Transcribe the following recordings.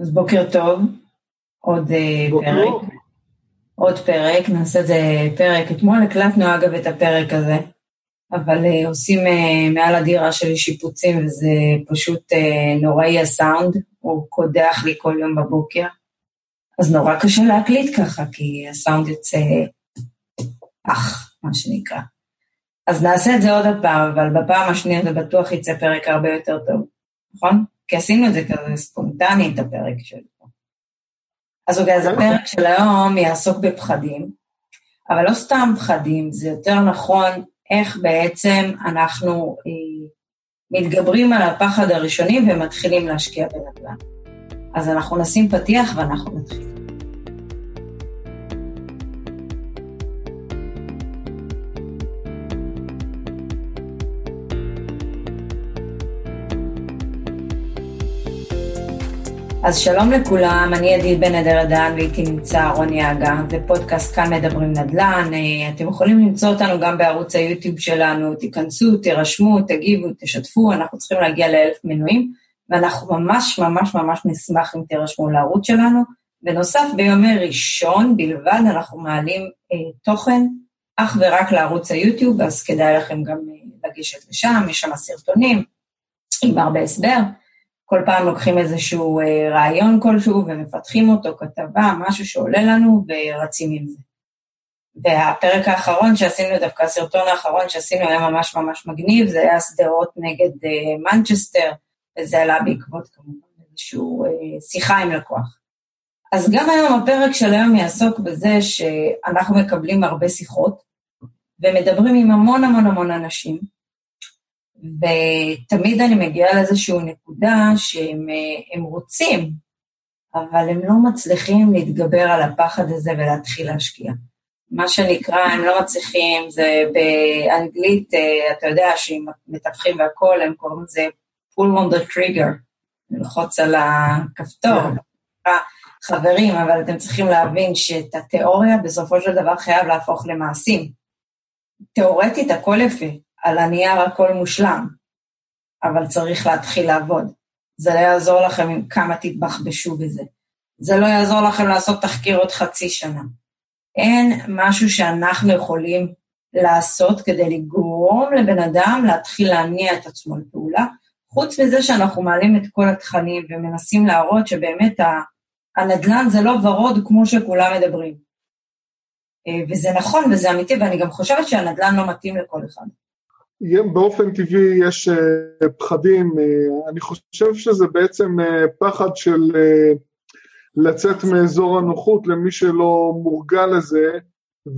אז בוקר טוב, עוד אה, בוקר. פרק. עוד פרק, נעשה את זה פרק. אתמול הקלטנו אגב את הפרק הזה, אבל uh, עושים uh, מעל הדירה שלי שיפוצים וזה פשוט uh, נוראי הסאונד, הוא קודח לי כל יום בבוקר. אז נורא קשה להקליט ככה, כי הסאונד יוצא אח, מה שנקרא. אז נעשה את זה עוד הפעם, אבל בפעם השנייה זה בטוח יצא פרק הרבה יותר טוב, נכון? כי עשינו את זה כזה ספונטני, את הפרק שלי. אז אוקיי, אז הפרק של היום יעסוק בפחדים, אבל לא סתם פחדים, זה יותר נכון איך בעצם אנחנו אה, מתגברים על הפחד הראשוני ומתחילים להשקיע בנדל"ן. אז אנחנו נשים פתיח ואנחנו נתחיל. אז שלום לכולם, אני עדית בן עדר עדן ואיתי נמצא רוני אגה, זה פודקאסט כאן מדברים נדל"ן, אה, אתם יכולים למצוא אותנו גם בערוץ היוטיוב שלנו, תיכנסו, תירשמו, תגיבו, תשתפו, אנחנו צריכים להגיע לאלף מנויים, ואנחנו ממש ממש ממש נשמח אם תירשמו לערוץ שלנו. בנוסף, ביומי ראשון בלבד אנחנו מעלים אה, תוכן אך ורק לערוץ היוטיוב, אז כדאי לכם גם אה, לגשת לשם, יש שם סרטונים עם הרבה הסבר. כל פעם לוקחים איזשהו אה, רעיון כלשהו ומפתחים אותו, כתבה, משהו שעולה לנו ורצים עם זה. והפרק האחרון שעשינו, דווקא הסרטון האחרון שעשינו היה ממש ממש מגניב, זה היה שדרות נגד uh, מנצ'סטר, וזה עלה בעקבות כמובן איזושהי uh, שיחה עם לקוח. אז גם היום הפרק של היום יעסוק בזה שאנחנו מקבלים הרבה שיחות, ומדברים עם המון המון המון אנשים, ותמיד אני מגיעה לאיזושהי נקודה שהם רוצים, אבל הם לא מצליחים להתגבר על הפחד הזה ולהתחיל להשקיע. מה שנקרא, הם לא מצליחים, זה באנגלית, אה, אתה יודע, שאם מתווכים והכול, הם קוראים לזה pull on the trigger, ללחוץ על הכפתור. Yeah. חברים, אבל אתם צריכים להבין שאת התיאוריה בסופו של דבר חייב להפוך למעשים. תיאורטית הכל יפה, על הנייר הכל מושלם, אבל צריך להתחיל לעבוד. זה לא יעזור לכם עם כמה תתבחבשו בזה. זה לא יעזור לכם לעשות תחקיר עוד חצי שנה. אין משהו שאנחנו יכולים לעשות כדי לגרום לבן אדם להתחיל להניע את עצמו לפעולה, חוץ מזה שאנחנו מעלים את כל התכנים ומנסים להראות שבאמת הנדל"ן זה לא ורוד כמו שכולם מדברים. אה, וזה נכון וזה אמיתי, ואני גם חושבת שהנדל"ן לא מתאים לכל אחד. באופן טבעי יש אה, פחדים, אה, אני חושב שזה בעצם אה, פחד של לצאת מאזור הנוחות למי שלא מורגל לזה,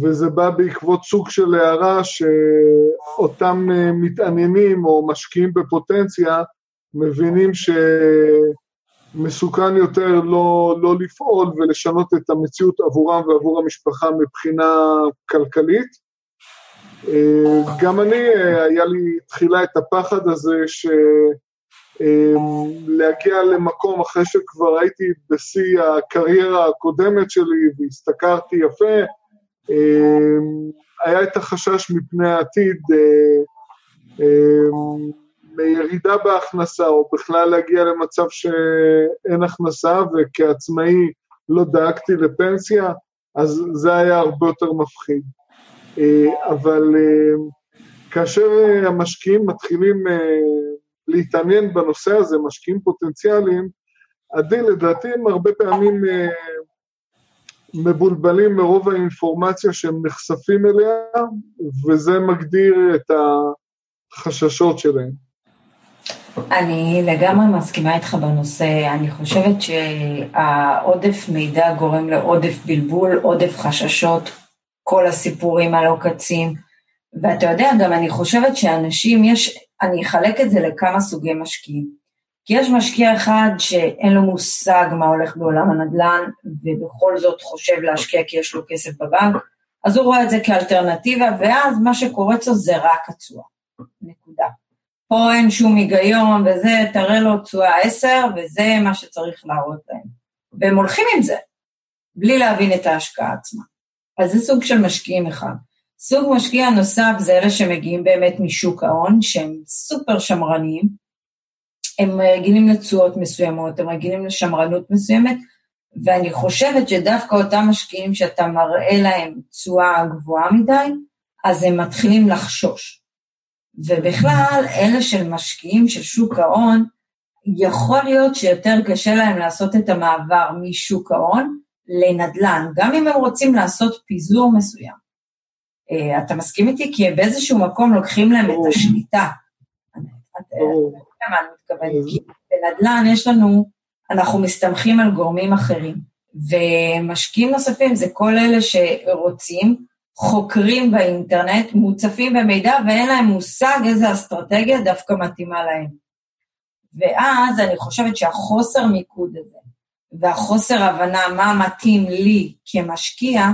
וזה בא בעקבות סוג של הערה שאותם מתעניינים או משקיעים בפוטנציה מבינים שמסוכן יותר לא, לא לפעול ולשנות את המציאות עבורם ועבור המשפחה מבחינה כלכלית. אה, גם אני, אה, היה לי תחילה את הפחד הזה שלהגיע אה, למקום אחרי שכבר הייתי בשיא הקריירה הקודמת שלי והשתכרתי יפה, היה את החשש מפני העתיד, מירידה בהכנסה, או בכלל להגיע למצב שאין הכנסה, וכעצמאי לא דאגתי לפנסיה, אז זה היה הרבה יותר מפחיד. אה, אבל אה, כאשר אה, המשקיעים מתחילים להתעניין בנושא הזה, משקיעים פוטנציאליים, הדין לדעתי הם הרבה פעמים מבולבלים מרוב האינפורמציה שהם נחשפים אליה, וזה מגדיר את החששות שלהם. אני לגמרי מסכימה איתך בנושא, אני חושבת שהעודף מידע גורם לעודף בלבול, עודף חששות, כל הסיפורים על עוקצים. ואתה יודע, גם אני חושבת שאנשים, יש, אני אחלק את זה לכמה סוגי משקיעים. כי יש משקיע אחד שאין לו מושג מה הולך בעולם הנדל"ן, ובכל זאת חושב להשקיע כי יש לו כסף בבנק, אז הוא רואה את זה כאלטרנטיבה, ואז מה שקורץ לו זה רק התשואה. נקודה. פה אין שום היגיון, וזה, תראה לו תשואה 10, וזה מה שצריך להראות להם. והם הולכים עם זה, בלי להבין את ההשקעה עצמה. אז זה סוג של משקיעים אחד. סוג משקיע נוסף זה אלה שמגיעים באמת משוק ההון, שהם סופר שמרניים, הם רגילים לתשואות מסוימות, הם רגילים לשמרנות מסוימת, ואני חושבת שדווקא אותם משקיעים שאתה מראה להם תשואה גבוהה מדי, אז הם מתחילים לחשוש. ובכלל, אלה של משקיעים של שוק ההון, יכול להיות שיותר קשה להם לעשות את המעבר משוק ההון לנדל"ן, גם אם הם רוצים לעשות פיזור מסוים. אה, אתה מסכים איתי? כי באיזשהו מקום לוקחים להם את השליטה. אתה יודע מה אני מתכוונת, כי בנדל"ן יש לנו, אנחנו מסתמכים על גורמים אחרים, ומשקיעים נוספים זה כל אלה שרוצים, חוקרים באינטרנט, מוצפים במידע ואין להם מושג איזה אסטרטגיה דווקא מתאימה להם. ואז אני חושבת שהחוסר מיקוד הזה והחוסר הבנה מה מתאים לי כמשקיע,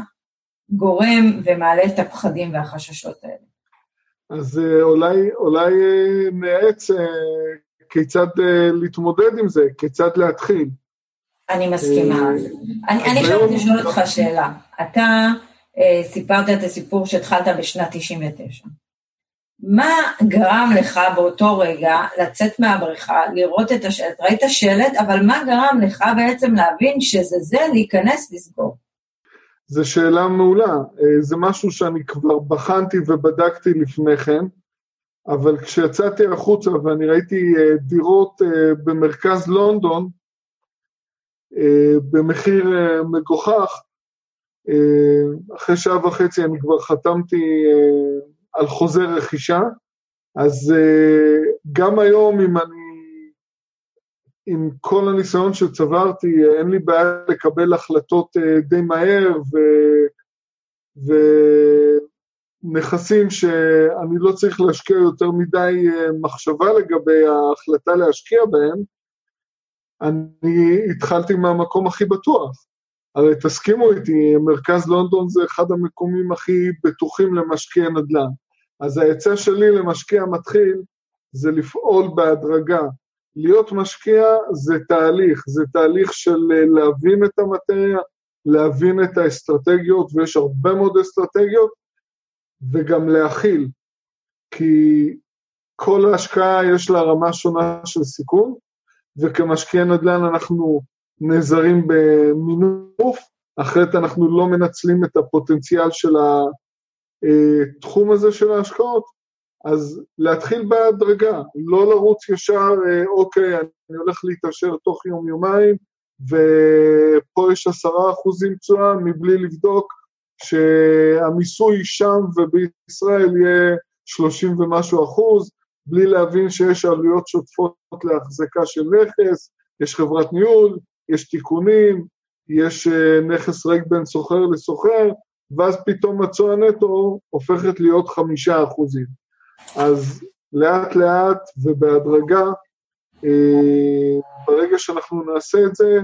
גורם ומעלה את הפחדים והחששות האלה. אז אה, אולי, אולי אה, נאץ אה, כיצד להתמודד עם זה, כיצד להתחיל. אני מסכימה. אני, אני חייבת לשאול אותך שאלה. אתה סיפרת את הסיפור שהתחלת בשנת 99. מה גרם לך באותו רגע לצאת מהבריכה, לראות את השלט? ראית שלט, אבל מה גרם לך בעצם להבין שזה זה, להיכנס, לסגור? זו שאלה מעולה. אה, זה משהו שאני כבר בחנתי ובדקתי לפני כן, אבל כשיצאתי החוצה ואני ראיתי אה, דירות אה, במרכז לונדון, במחיר מגוחך, אחרי שעה וחצי אני כבר חתמתי על חוזה רכישה, אז גם היום אם אני עם כל הניסיון שצברתי, אין לי בעיה לקבל החלטות אה, די מהר, ו... ונכסים שאני לא צריך להשקיע יותר מדי אה, מחשבה לגבי ההחלטה להשקיע בהם, אני התחלתי מהמקום הכי בטוח. הרי תסכימו איתי, מרכז לונדון זה אחד המקומים הכי בטוחים למשקיע נדל"ן. אז העצה שלי למשקיע מתחיל זה לפעול בהדרגה. להיות משקיע זה תהליך, זה תהליך של אה, להבין את המטריה, להבין את האסטרטגיות, ויש הרבה מאוד אסטרטגיות, וגם להכיל, כי כל ההשקעה יש לה רמה שונה של סיכון, וכמשקיעי נדל"ן אנחנו נעזרים במינוף, אחרת אנחנו לא מנצלים את הפוטנציאל של התחום הזה של ההשקעות, אז להתחיל בהדרגה, לא לרוץ ישר, אה, אוקיי, אני הולך להתעשר תוך יום-יומיים, ופה יש עשרה אחוזים תשואה, מבלי לבדוק שהמיסוי שם ובישראל יהיה שלושים ומשהו אחוז, בלי להבין שיש עלויות שוטפות להחזקה של נכס, יש חברת ניהול, יש תיקונים, יש אה, נכס ריק בין סוחר לסוחר, ואז פתאום התשואה נטו הופכת להיות חמישה אחוזים. אז לאט לאט ובהדרגה, אה, ברגע שאנחנו נעשה את זה,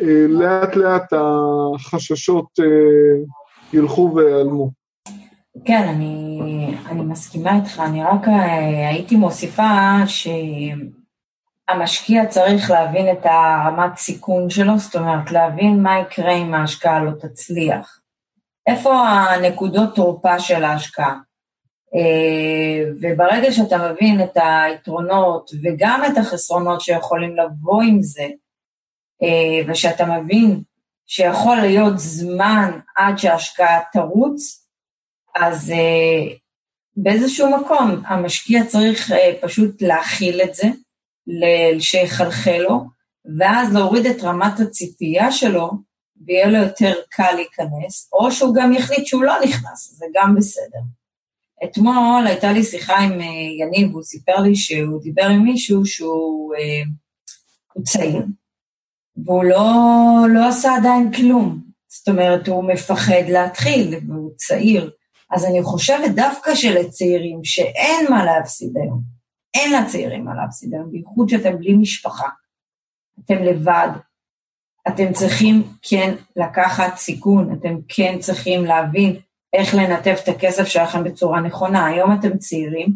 אה, לאט לאט החששות אה, ילכו ויעלמו. כן, אני, אני מסכימה איתך, אני רק הייתי מוסיפה שהמשקיע צריך להבין את הרמת סיכון שלו, זאת אומרת, להבין מה יקרה אם ההשקעה לא תצליח. איפה הנקודות תורפה של ההשקעה? אה, וברגע שאתה מבין את היתרונות וגם את החסרונות שיכולים לבוא עם זה, אה, ושאתה מבין שיכול להיות זמן עד שההשקעה תרוץ, אז אה, באיזשהו מקום המשקיע צריך פשוט להכיל את זה, שיחלחל לו, ואז להוריד את רמת הציפייה שלו, ויהיה לו יותר קל להיכנס, או שהוא גם יחליט שהוא לא נכנס, זה גם בסדר. אתמול הייתה לי שיחה עם אה, יניב, והוא סיפר לי שהוא דיבר עם מישהו שהוא אה, צעיר, והוא לא, לא עשה עדיין כלום. זאת אומרת, הוא מפחד להתחיל, והוא צעיר. אז אני חושבת דווקא שלצעירים שאין מה להפסיד היום, אין לצעירים מה להפסיד היום, בייחוד שאתם בלי משפחה, אתם לבד, אתם צריכים כן לקחת סיכון, אתם כן צריכים להבין איך לנתב את הכסף שלכם בצורה נכונה. היום אתם צעירים,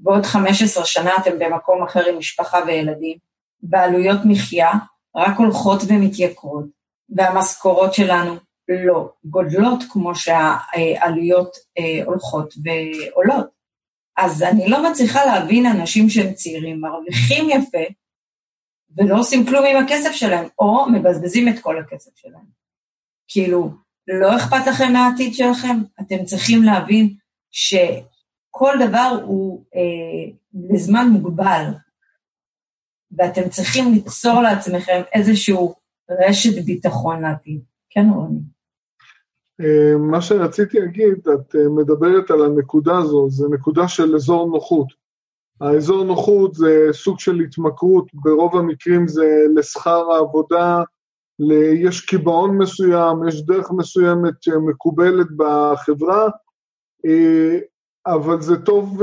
בעוד 15 שנה אתם במקום אחר עם משפחה וילדים, ועלויות מחיה רק הולכות ומתייקרות, והמשכורות שלנו לא גודלות כמו שהעלויות אה, הולכות ועולות. אז אני לא מצליחה להבין אנשים שהם צעירים, מרוויחים יפה, ולא עושים כלום עם הכסף שלהם, או מבזבזים את כל הכסף שלהם. כאילו, לא אכפת לכם מהעתיד שלכם? אתם צריכים להבין שכל דבר הוא אה, לזמן מוגבל, ואתם צריכים ליצור לעצמכם איזשהו רשת ביטחון לעתיד. כן, רוני? אה, מה שרציתי להגיד, את אה, מדברת על הנקודה הזו, זה נקודה של אזור נוחות. האזור נוחות זה סוג של התמכרות, ברוב המקרים זה לשכר העבודה, יש קיבעון מסוים, יש דרך מסוימת שמקובלת בחברה, אה, אבל זה טוב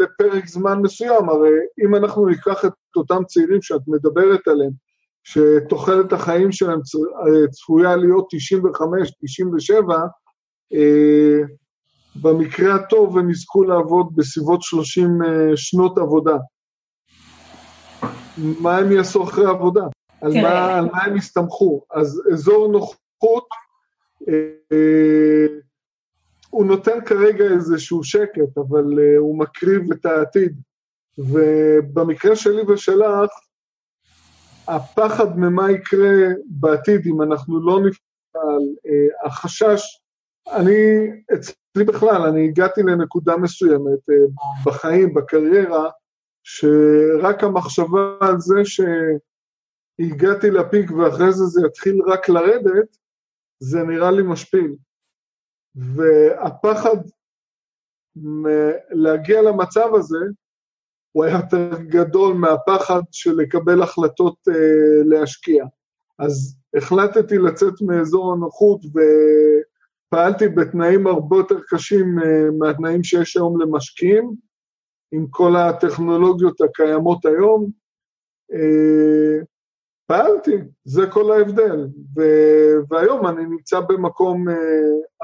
לפרק זמן מסוים, הרי אם אנחנו ניקח את אותם צעירים שאת מדברת עליהם, שתוחלת החיים שלהם צפויה להיות 95-97, אה, במקרה הטוב הם יזכו לעבוד בסביבות 30 אה, שנות עבודה. מה הם יעשו אחרי עבודה? על מה, על מה הם יסתמכו? אז אזור נוחות, אה, הוא נותן כרגע איזשהו שקט, אבל אה, הוא מקריב את העתיד. ובמקרה שלי ושלך, הפחד ממה יקרה בעתיד אם אנחנו לא נפעל, אה, החשש, אני, אצלי בכלל, אני הגעתי לנקודה מסוימת אה, בחיים, בקריירה, שרק המחשבה על זה שהגעתי לפיק ואחרי זה זה יתחיל רק לרדת, זה נראה לי משפיל. והפחד להגיע למצב הזה, הוא היה יותר גדול מהפחד של לקבל החלטות אה, להשקיע. אז החלטתי לצאת מאזור הנוחות ופעלתי בתנאים הרבה יותר קשים אה, מהתנאים שיש היום למשקיעים, עם כל הטכנולוגיות הקיימות היום. אה, פעלתי, זה כל ההבדל. ו- והיום אני נמצא במקום אה,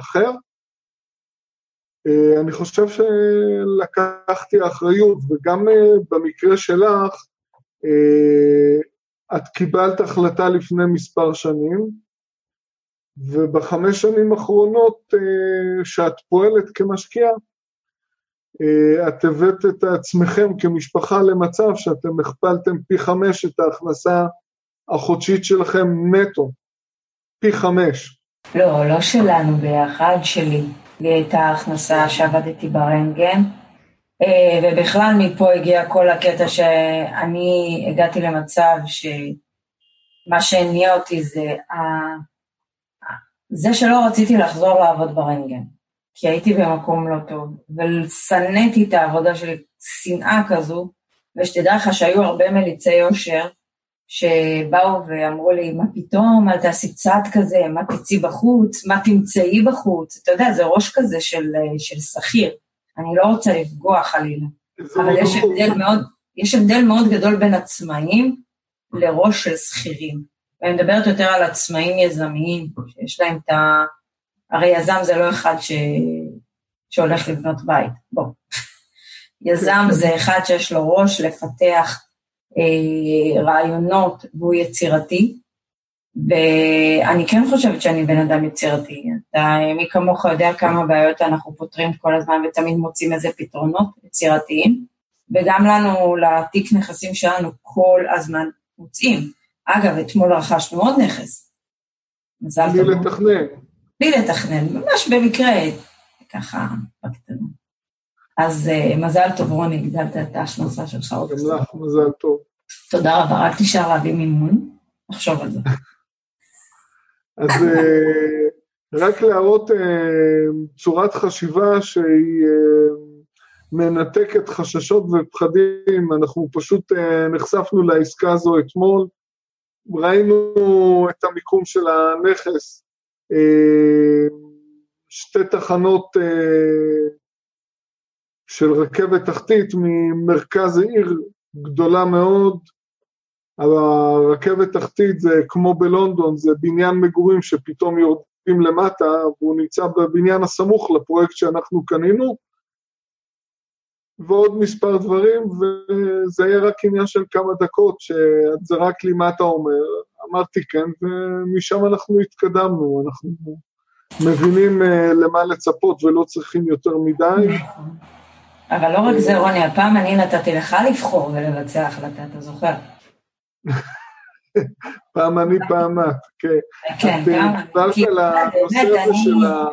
אחר, אני חושב שלקחתי אחריות, וגם במקרה שלך, את קיבלת החלטה לפני מספר שנים, ובחמש שנים האחרונות שאת פועלת כמשקיעה, את הבאת את עצמכם כמשפחה למצב שאתם הכפלתם פי חמש את ההכנסה החודשית שלכם נטו, פי חמש. לא, לא שלנו ביחד, שלי. לי הייתה הכנסה שעבדתי ברנטגן, אה, ובכלל מפה הגיע כל הקטע שאני הגעתי למצב שמה שהניע אותי זה זה שלא רציתי לחזור לעבוד ברנטגן, כי הייתי במקום לא טוב, ושנאתי את העבודה שלי, שנאה כזו, ושתדע לך שהיו הרבה מליצי יושר, שבאו ואמרו לי, מה פתאום, אל תעשי צעד כזה, מה תצאי בחוץ, מה תמצאי בחוץ, אתה יודע, זה ראש כזה של, של שכיר, אני לא רוצה לפגוע חלילה, אבל יש הבדל, מאוד, יש הבדל מאוד גדול בין עצמאים לראש של שכירים. ואני מדברת יותר על עצמאים יזמיים, שיש להם את ה... הרי יזם זה לא אחד ש... שהולך לבנות בית, בוא. יזם זה אחד שיש לו ראש לפתח אה, רעיונות והוא יצירתי, ואני כן חושבת שאני בן אדם יצירתי. אתה, מי כמוך יודע כמה בעיות אנחנו פותרים כל הזמן ותמיד מוצאים איזה פתרונות יצירתיים, וגם לנו, לתיק נכסים שלנו, כל הזמן מוצאים. אגב, אתמול רכשנו עוד נכס. מזל טוב. בלי לתכנן. בלי לתכנן, ממש במקרה, ככה, בקטנה. אז uh, מזל טוב, רוני, הגדלת את ההכנסה שלך עוד. גם לך מזל טוב. תודה רבה, רק נשאר להביא מימון, נחשוב על זה. אז uh, רק להראות uh, צורת חשיבה שהיא uh, מנתקת חששות ופחדים, אנחנו פשוט uh, נחשפנו לעסקה הזו אתמול, ראינו את המיקום של הנכס, uh, שתי תחנות uh, של רכבת תחתית ממרכז העיר גדולה מאוד. הרכבת תחתית זה כמו בלונדון, זה בניין מגורים שפתאום יורדים למטה, והוא נמצא בבניין הסמוך לפרויקט שאנחנו קנינו, ועוד מספר דברים, וזה היה רק עניין של כמה דקות, שאת זרקת לי מה אתה אומר, אמרתי כן, ומשם אנחנו התקדמנו, אנחנו מבינים אה, למה לצפות ולא צריכים יותר מדי. אבל לא רק זה, רוני, הפעם אני נתתי לך לבחור ולבצע החלטה, אתה זוכר? פעם אני, פעם את, כן. כן, את גם... דיברת על הנושא הזה של ה...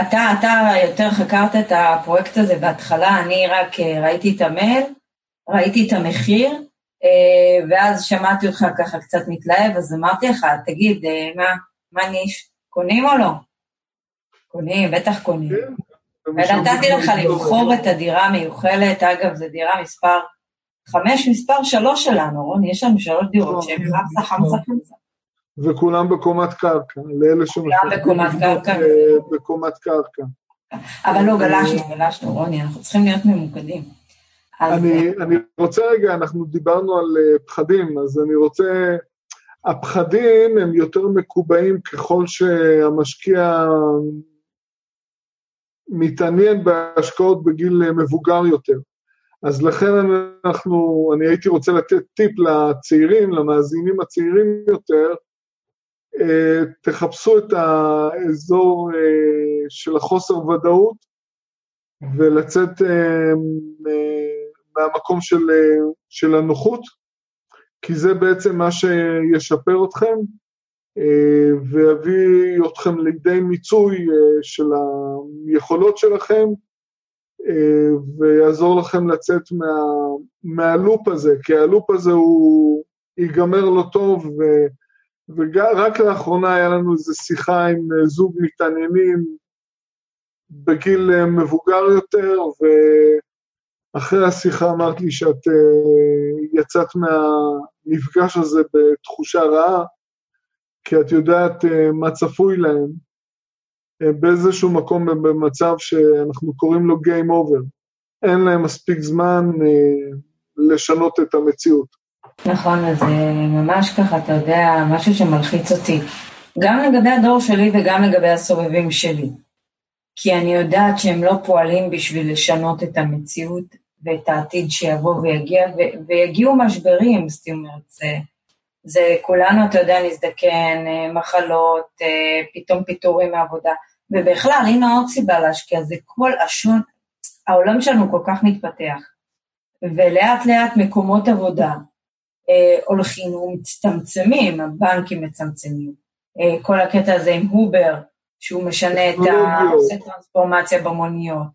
אתה, אתה יותר חקרת את הפרויקט הזה בהתחלה, אני רק אה, ראיתי את המייל, ראיתי את המחיר, אה, ואז שמעתי אותך ככה קצת מתלהב, אז אמרתי לך, תגיד, אה, מה, מה ניש, קונים או לא? קונים, בטח קונים. כן, ונתתי לך לבחור את הדירה המיוחלת, אגב, זו דירה מספר חמש, מספר שלוש שלנו, רון, יש לנו שלוש דירות שהן חמסה, חמסה, חמסה. וכולם בקומת קרקע, לאלה שמחכים בקומת קרקע. אה, בקומת קרקע. אבל לא, גלשנו, גלשנו, רוני, אנחנו צריכים להיות ממוקדים. אני, אני רוצה רגע, אנחנו דיברנו על אה, פחדים, אז אני רוצה... הפחדים הם יותר מקובעים ככל שהמשקיע מתעניין בהשקעות בגיל אה, מבוגר יותר. אז לכן אנחנו, אני הייתי רוצה לתת טיפ לצעירים, למאזינים הצעירים יותר, אה, תחפשו את האזור אה, של החוסר ודאות ולצאת אה, מהמקום של, אה, של הנוחות, כי זה בעצם מה שישפר אתכם אה, ויביא אתכם לידי מיצוי אה, של היכולות שלכם אה, ויעזור לכם לצאת מה, מהלופ הזה, כי הלופ הזה הוא ייגמר לא טוב, ו, ורק לאחרונה היה לנו איזו שיחה עם אה, זוג מתעניינים בגיל אה, מבוגר יותר, ואחרי השיחה אמרת לי שאת אה, יצאת מהמפגש הזה בתחושה רעה, כי את יודעת מה צפוי להם. באיזשהו מקום הם במצב שאנחנו קוראים לו Game Over. אין להם מספיק זמן לשנות את המציאות. נכון, אז זה ממש ככה, אתה יודע, משהו שמלחיץ אותי. גם לגבי הדור שלי וגם לגבי הסובבים שלי. כי אני יודעת שהם לא פועלים בשביל לשנות את המציאות ואת העתיד שיבוא ויגיע, ו- ויגיעו משברים, זאת אומרת, זה, זה כולנו, אתה יודע, נזדקן, אה, מחלות, אה, פתאום פיטורים מעבודה, ובכלל, הנה עוד סיבה להשקיע, זה כל השון, העולם שלנו כל כך מתפתח, ולאט לאט מקומות עבודה אה, הולכים ומצטמצמים, הבנקים מצמצמים, אה, כל הקטע הזה עם הובר, שהוא משנה את ה... עושה טרנספורמציה במוניות.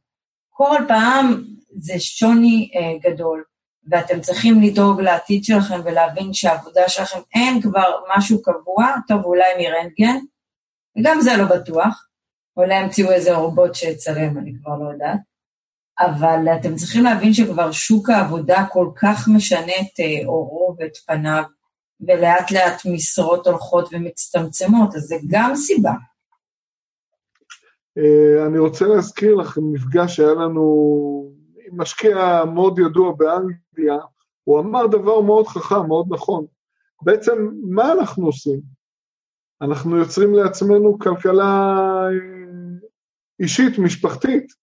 כל פעם זה שוני אה, גדול, ואתם צריכים לדאוג לעתיד שלכם ולהבין שהעבודה שלכם אין כבר משהו קבוע, טוב, אולי מרנטגן, וגם זה לא בטוח, אולי ימציאו איזה רובוט שיצלם, אני כבר לא יודעת, אבל אתם צריכים להבין שכבר שוק העבודה כל כך משנה את אה, עורו ואת פניו, ולאט לאט משרות הולכות ומצטמצמות, אז זה גם סיבה. אה, אני רוצה להזכיר לכם מפגש שהיה לנו עם משקיע מאוד ידוע באנגליה, הוא אמר דבר מאוד חכם, מאוד נכון. בעצם, מה אנחנו עושים? אנחנו יוצרים לעצמנו כלכלה אה, אישית, משפחתית.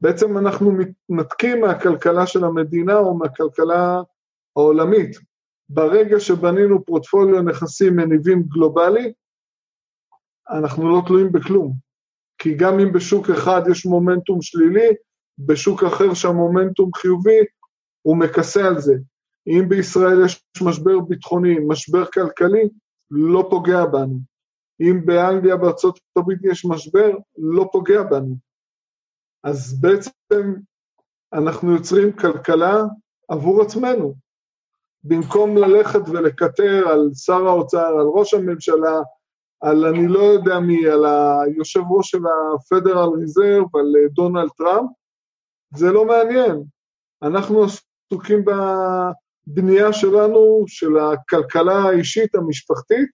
בעצם אנחנו מתנתקים מהכלכלה של המדינה או מהכלכלה העולמית. ברגע שבנינו פורטפוליו נכסים מניבים גלובלי, אנחנו לא תלויים בכלום. כי גם אם בשוק אחד יש מומנטום שלילי, בשוק אחר שהמומנטום חיובי, הוא מכסה על זה. אם בישראל יש משבר ביטחוני, משבר כלכלי, לא פוגע בנו. אם באנגליה, בארצות הברית יש משבר, לא פוגע בנו. אז בעצם אנחנו יוצרים כלכלה עבור עצמנו. במקום ללכת ולקטר על שר האוצר, על ראש הממשלה, על אני לא יודע מי, על היושב ראש של הפדרל ריזרב, על אה, דונלד טראמפ, זה לא מעניין. אנחנו עסוקים בבנייה שלנו, של הכלכלה האישית המשפחתית,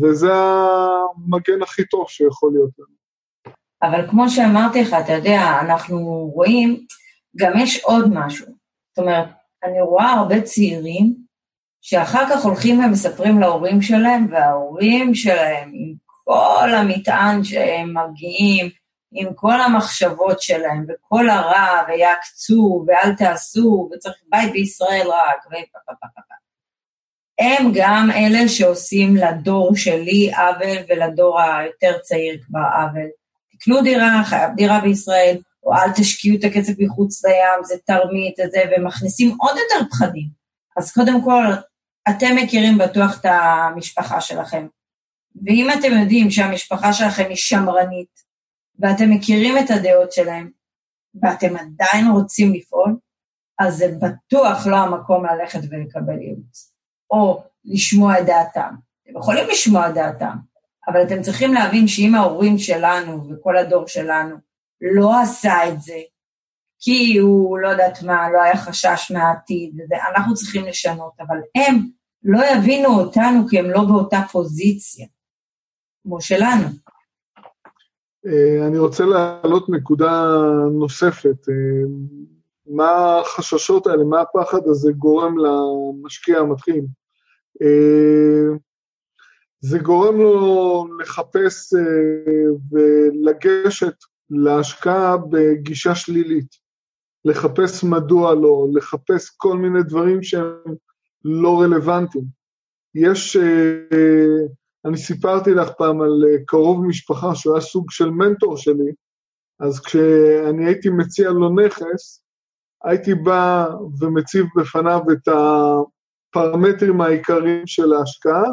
וזה המגן הכי טוב שיכול להיות לנו. אבל כמו שאמרתי לך, אתה יודע, אנחנו רואים, גם יש עוד משהו. זאת אומרת, אני רואה הרבה צעירים שאחר כך הולכים ומספרים להורים שלהם, וההורים שלהם, עם כל המטען שהם מגיעים, עם כל המחשבות שלהם, וכל הרע, ויעקצו, ואל תעשו, וצריך בית בישראל רק, ופפפפפ. גם אלה לדור שלי ולדור צעיר כבר. תקנו דירה, חייב דירה בישראל, או אל תשקיעו את הכסף מחוץ לים, זה תרמית, זה, ומכניסים עוד יותר פחדים. אז קודם כל, אתם מכירים בטוח את המשפחה שלכם. ואם אתם יודעים שהמשפחה שלכם היא שמרנית, ואתם מכירים את הדעות שלהם, ואתם עדיין רוצים לפעול, אז זה בטוח לא המקום ללכת ולקבל ייעוץ, או לשמוע את דעתם. אתם יכולים לשמוע את דעתם, אבל אתם צריכים להבין שאם ההורים שלנו וכל הדור שלנו לא עשה את זה, כי הוא, לא יודעת מה, לא היה חשש מהעתיד, אנחנו צריכים לשנות, אבל הם לא יבינו אותנו כי הם לא באותה פוזיציה, כמו שלנו. אה, אני רוצה להעלות נקודה נוספת. אה, מה החששות האלה, מה הפחד הזה גורם למשקיע המתחיל? אה, זה גורם לו לחפש ולגשת להשקעה בגישה שלילית, לחפש מדוע לא, לחפש כל מיני דברים שהם לא רלוונטיים. יש, אני סיפרתי לך פעם על קרוב משפחה שהוא היה סוג של מנטור שלי, אז כשאני הייתי מציע לו נכס, הייתי בא ומציב בפניו את הפרמטרים העיקריים של ההשקעה,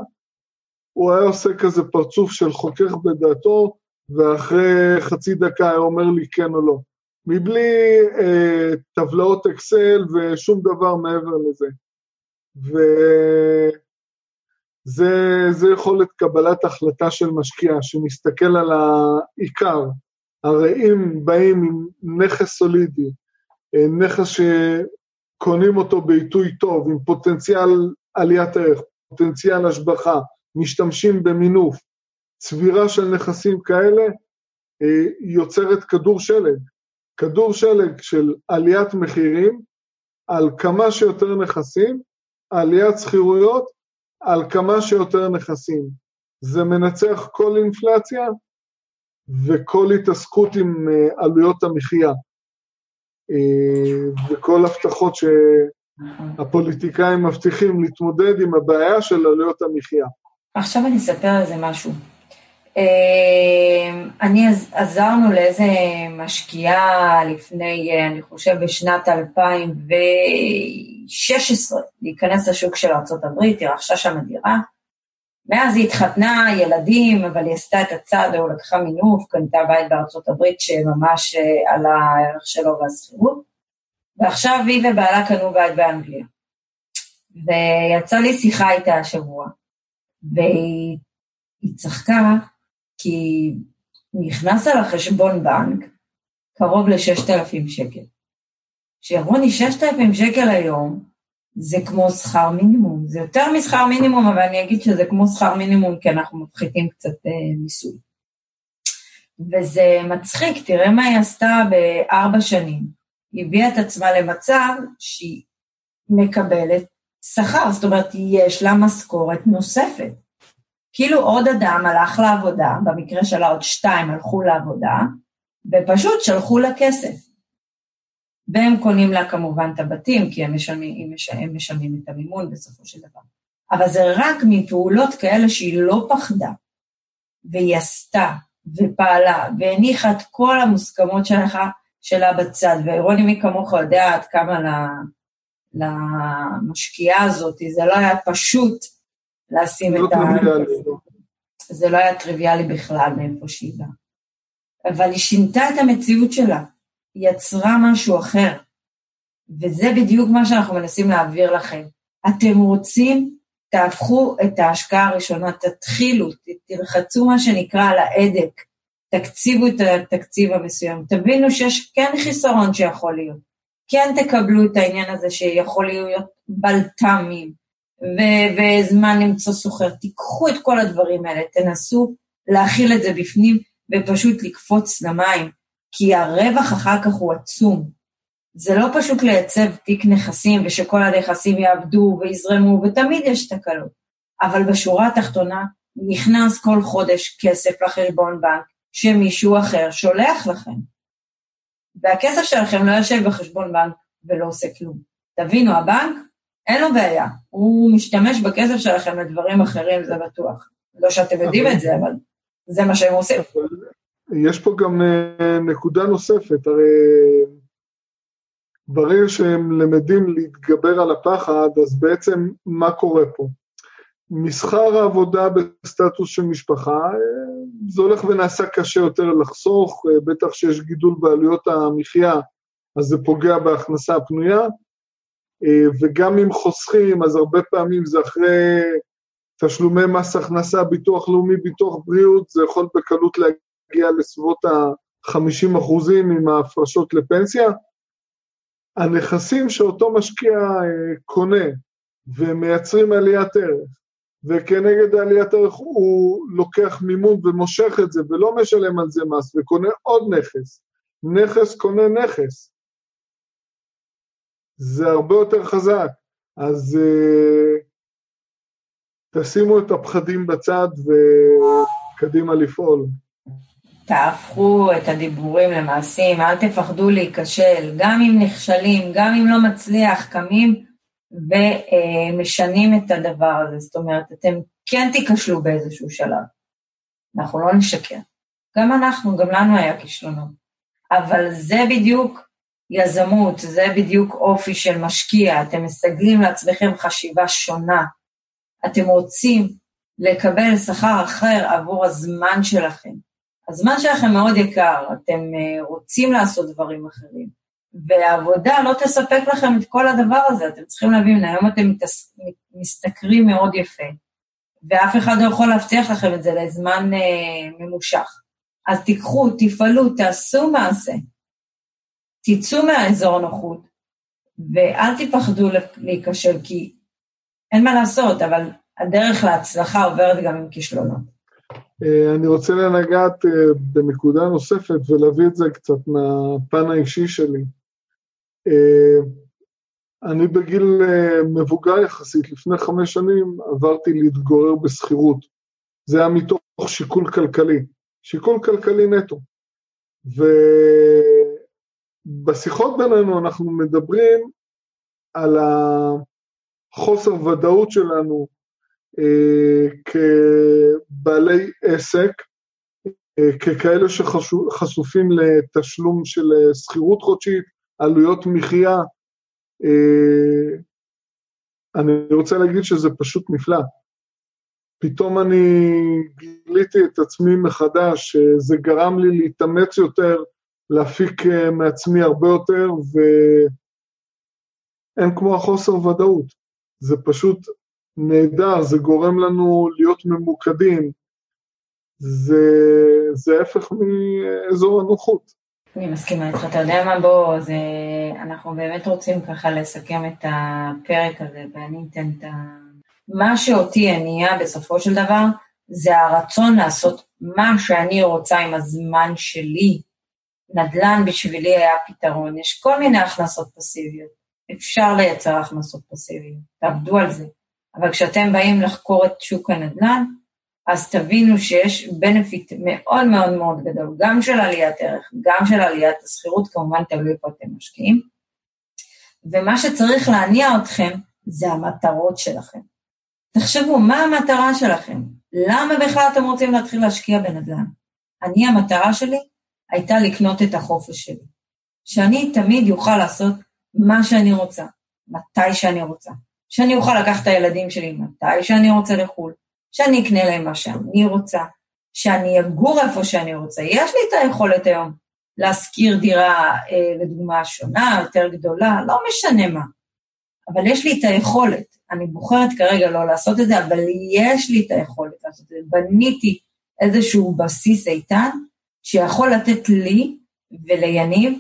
הוא היה עושה כזה פרצוף של חוקר בדעתו, ואחרי חצי דקה היה אומר לי כן או לא. מבלי אה, טבלאות אקסל ושום דבר מעבר לזה. וזה יכולת קבלת החלטה של משקיע שמסתכל על העיקר. הרי אם באים עם נכס סולידי, אה, נכס שקונים אותו בעיתוי טוב, עם פוטנציאל עליית ערך, פוטנציאל השבחה, משתמשים במינוף, צבירה של נכסים כאלה אה, יוצרת כדור שלג. כדור שלג של עליית מחירים על כמה שיותר נכסים, עליית שכירויות על כמה שיותר נכסים. זה מנצח כל אינפלציה וכל התעסקות עם אה, עלויות המחיה. אה, וכל הבטחות שהפוליטיקאים מבטיחים להתמודד עם הבעיה של עלויות המחיה. עכשיו אני אספר על זה משהו. אה, אני עזרנו לאיזה משקיעה לפני, אה, אני חושב, בשנת 2016, להיכנס לשוק של ארה"ב, היא רכשה שם דירה. מאז היא התחתנה, ילדים, אבל היא עשתה את הצעד, הוא לקחה מינוף, קנתה בית בארצות הברית שממש עלה הערך שלו והשכירות. ועכשיו היא ובעלה קנו בית באנגליה. ויצא לי שיחה איתה השבוע, והיא צחקה, כי נכנס על החשבון בנק קרוב ל-6,000 שקל. שירוני, 6,000 שקל היום זה כמו שכר מינימום, זה יותר משכר מינימום, אבל אני אגיד שזה כמו שכר מינימום כי אנחנו מפחיתים קצת אה, מיסוי. וזה מצחיק, תראה מה היא עשתה בארבע שנים. היא הביאה את עצמה למצב שהיא מקבלת שכר, זאת אומרת, יש לה משכורת נוספת. כאילו עוד אדם הלך לעבודה, במקרה שלה עוד שתיים הלכו לעבודה, ופשוט שלחו לה כסף. והם קונים לה כמובן את הבתים, כי הם משלמים, הם משלמים את המימון בסופו של דבר. אבל זה רק מפעולות כאלה שהיא לא פחדה, והיא עשתה, ופעלה, והניחה את כל המוסכמות שלך, שלה בצד. ורוני, מי כמוך יודע עד כמה למשקיעה הזאת, זה לא היה פשוט לשים לא את ה... לא. זה לא היה טריוויאלי בכלל מאיפה שהיא באה. אבל היא שינתה את המציאות שלה, היא יצרה משהו אחר. וזה בדיוק מה שאנחנו מנסים להעביר לכם. אתם רוצים, תהפכו את ההשקעה הראשונה, תתחילו, תלחצו מה שנקרא על ההדק, תקציבו את התקציב המסוים, תבינו שיש כן חיסרון שיכול להיות. כן תקבלו את העניין הזה שיכול להיות בלת"מים, ו- וזמן למצוא סוחר. תיקחו את כל הדברים האלה, תנסו להכיל את זה בפנים ופשוט לקפוץ למים, כי הרווח אחר כך הוא עצום. זה לא פשוט לייצב תיק נכסים ושכל הנכסים יעבדו ויזרמו, ותמיד יש תקלות. אבל בשורה התחתונה, נכנס כל חודש כסף לחשבון בנק שמישהו אחר שולח לכם. והכסף שלכם לא יושב בחשבון בנק ולא עושה כלום. תבינו, הבנק אין לו בעיה, הוא משתמש בכסף שלכם לדברים אחרים, זה בטוח. לא שאתם יודעים את זה, אבל זה מה שהם עושים. יש פה גם אה, נקודה נוספת, הרי ברגע שהם למדים להתגבר על הפחד, אז בעצם מה קורה פה? מסחר העבודה בסטטוס של משפחה, זה הולך ונעשה קשה יותר לחסוך, בטח שיש גידול בעלויות המחיה, אז זה פוגע בהכנסה הפנויה, וגם אם חוסכים, אז הרבה פעמים זה אחרי תשלומי מס הכנסה, ביטוח לאומי, ביטוח בריאות, זה יכול בקלות להגיע לסביבות ה-50 אחוזים עם ההפרשות לפנסיה. הנכסים שאותו משקיע קונה ומייצרים עליית ערך, וכנגד עליית ערך הוא לוקח מימון ומושך את זה ולא משלם על זה מס וקונה עוד נכס. נכס קונה נכס. זה הרבה יותר חזק. אז uh, תשימו את הפחדים בצד וקדימה לפעול. תהפכו את הדיבורים למעשים, אל תפחדו להיכשל, גם אם נכשלים, גם אם לא מצליח, קמים ומשנים את הדבר הזה. זאת אומרת, אתם כן תיכשלו באיזשהו שלב. אנחנו לא נשקר. גם אנחנו, גם לנו היה כישלונות. אבל זה בדיוק יזמות, זה בדיוק אופי של משקיע. אתם מסגלים לעצמכם חשיבה שונה. אתם רוצים לקבל שכר אחר עבור הזמן שלכם. הזמן שלכם מאוד יקר, אתם אה, רוצים לעשות דברים אחרים. והעבודה לא תספק לכם את כל הדבר הזה, אתם צריכים להבין, היום אתם משתכרים מאוד יפה, ואף אחד לא יכול להבטיח לכם את זה לזמן אה, ממושך. אז תיקחו, תפעלו, תעשו מעשה, תצאו מהאזור הנוחות, ואל תפחדו להיכשל, כי אין מה לעשות, אבל הדרך להצלחה עוברת גם עם כישלונות. אה, אני רוצה לנגעת אה, בנקודה נוספת ולהביא את זה קצת מהפן האישי שלי. אה, אני בגיל אה, מבוגר יחסית, לפני חמש שנים עברתי להתגורר בשכירות. זה היה מתוך שיקול כלכלי, שיקול כלכלי נטו. ובשיחות בינינו אנחנו מדברים על החוסר ודאות שלנו אה, כבעלי עסק, אה, ככאלה שחשופים לתשלום של אה, שכירות חודשית, עלויות מחיה. אה, אני רוצה להגיד שזה פשוט נפלא. פתאום אני גיליתי את עצמי מחדש, זה גרם לי להתאמץ יותר, להפיק אה, מעצמי הרבה יותר, ואין כמו החוסר ודאות. זה פשוט נהדר, זה גורם לנו להיות ממוקדים. זה, זה ההפך מאזור הנוחות. אני מסכימה איתך, אתה יודע מה, בוא, זה, אנחנו באמת רוצים ככה לסכם את הפרק הזה, ואני אתן את ה... מה שאותי הניע בסופו של דבר, זה הרצון לעשות מה שאני רוצה עם הזמן שלי. נדל"ן בשבילי היה פתרון, יש כל מיני הכנסות פסיביות. אפשר לייצר הכנסות פסיביות, תעבדו על זה. אבל כשאתם באים לחקור את שוק הנדל"ן, אז תבינו שיש benefit מאוד מאוד מאוד גדול, גם של עליית ערך, גם של עליית השכירות, כמובן תלוי איפה אתם משקיעים. ומה שצריך להניע אתכם זה המטרות שלכם. תחשבו, מה המטרה שלכם? למה בכלל אתם רוצים להתחיל להשקיע בנדל"ן? אני, המטרה שלי הייתה לקנות את החופש שלי. שאני תמיד אוכל לעשות מה שאני רוצה, מתי שאני רוצה. שאני אוכל לקחת את הילדים שלי מתי שאני רוצה לחו"ל, שאני אקנה להם מה שאני רוצה, שאני אגור איפה שאני רוצה. יש לי את היכולת היום להשכיר דירה, אה, לדוגמה, שונה, יותר גדולה, לא משנה מה. אבל יש לי את היכולת. אני בוחרת כרגע לא לעשות את זה, אבל יש לי את היכולת לעשות את זה. בניתי איזשהו בסיס איתן, שיכול לתת לי וליניב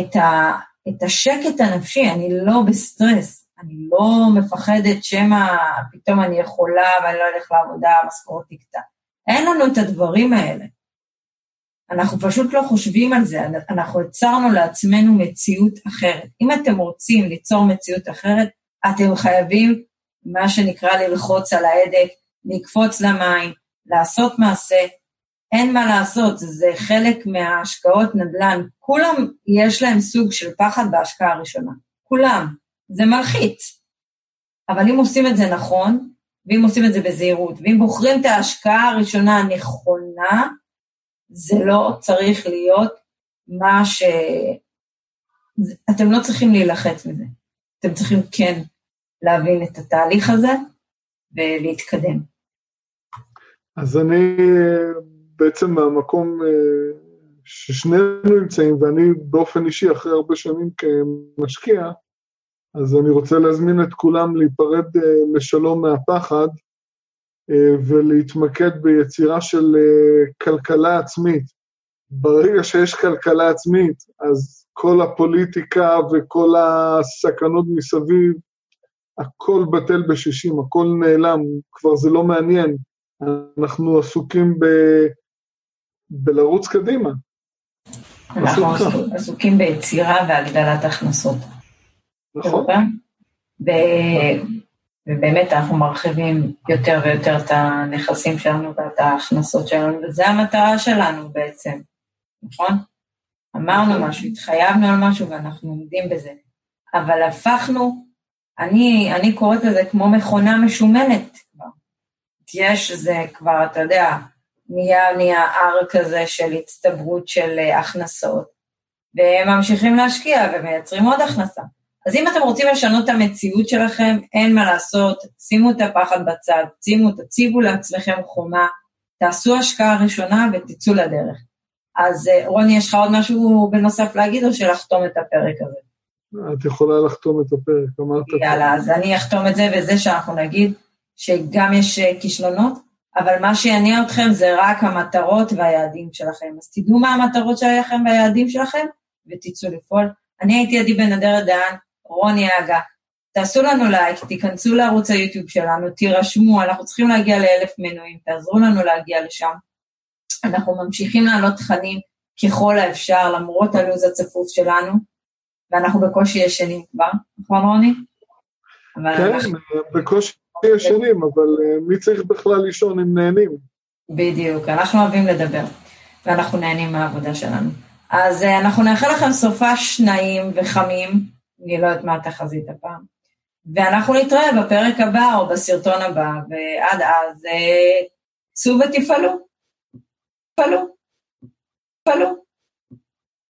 את, ה, את השקט הנפשי, אני לא בסטרס. אני לא מפחדת שמא פתאום אני יכולה ואני לא אלך לעבודה, המשכורת תקטע. אין לנו את הדברים האלה. אנחנו פשוט לא חושבים על זה, אנחנו יצרנו לעצמנו מציאות אחרת. אם אתם רוצים ליצור מציאות אחרת, אתם חייבים, מה שנקרא ללחוץ על ההדק, לקפוץ למים, לעשות מעשה. אין מה לעשות, זה חלק מההשקעות נדל"ן. כולם יש להם סוג של פחד בהשקעה הראשונה. כולם. זה מלחיץ. אבל אם עושים את זה נכון, ואם עושים את זה בזהירות, ואם בוחרים את ההשקעה הראשונה הנכונה, זה לא צריך להיות מה אתם לא צריכים להילחץ מזה. אתם צריכים כן להבין את התהליך הזה ולהתקדם. אז אני בעצם מהמקום אה, ששנינו נמצאים, ואני באופן אישי, אחרי הרבה שנים כמשקיע, אז אני רוצה להזמין את כולם להיפרד אה, לשלום מהפחד אה, ולהתמקד ביצירה של כלכלה עצמית. ברגע שיש כלכלה עצמית, אז כל הפוליטיקה וכל הסכנות מסביב, הכל בטל בשישים, הכל נעלם, כבר זה לא מעניין. אנחנו עסוקים ב... בלרוץ קדימה. אנחנו עסוקים ביצירה והגדלת הכנסות. נכון. ו... ובאמת אנחנו מרחיבים יותר ויותר את הנכסים שלנו ואת ההכנסות שלנו, וזו המטרה שלנו בעצם, נכון? אמרנו משהו, התחייבנו על משהו ואנחנו עומדים בזה. אבל הפכנו, אני, אני קוראת לזה כמו מכונה משומנת כבר. יש זה כבר, אתה יודע, נהיה, נהיה הר כזה של הצטברות של אה, הכנסות, והם ממשיכים להשקיע ומייצרים עוד הכנסה. אז אם אתם רוצים לשנות את המציאות שלכם, אין מה לעשות, שימו את הפחד בצד, שימו, תציבו לעצמכם חומה, תעשו השקעה ראשונה ותצאו לדרך. אז אה, רוני, יש לך עוד משהו בנוסף להגיד, או שלחתום את הפרק הזה? את יכולה לחתום את הפרק, אמרת. יאללה, אז אני אחתום את זה, וזה שאנחנו נגיד שגם יש אה, כישלונות, אבל מה שיניע אתכם זה רק המטרות והיעדים שלכם. אז תדעו מה המטרות שלכם והיעדים שלכם, ותצאו לפעול. אני הייתי עדי בן אדרת דהן, רוני אגה. תעשו לנו לייק, תיכנסו לערוץ היוטיוב שלנו, תירשמו, אנחנו צריכים להגיע לאלף מנויים, תעזרו לנו להגיע לשם. אנחנו ממשיכים להעלות תכנים ככל האפשר, למרות הלו"ז הצפוף שלנו, ואנחנו בקושי ישנים כבר, נכון רוני? כן, אנחנו... בקושי ישנים, אבל אה, מי צריך בכלל לישון אם נהנים? בדיוק, אנחנו אוהבים לדבר, ואנחנו נהנים מהעבודה שלנו. אז אה, אנחנו נאחל לכם סופה שניים וחמים, אני לא יודעת מה התחזית הפעם, ואנחנו נתראה בפרק הבא או בסרטון הבא, ועד אז צאו אה, ותפעלו. תפעלו, תפעלו.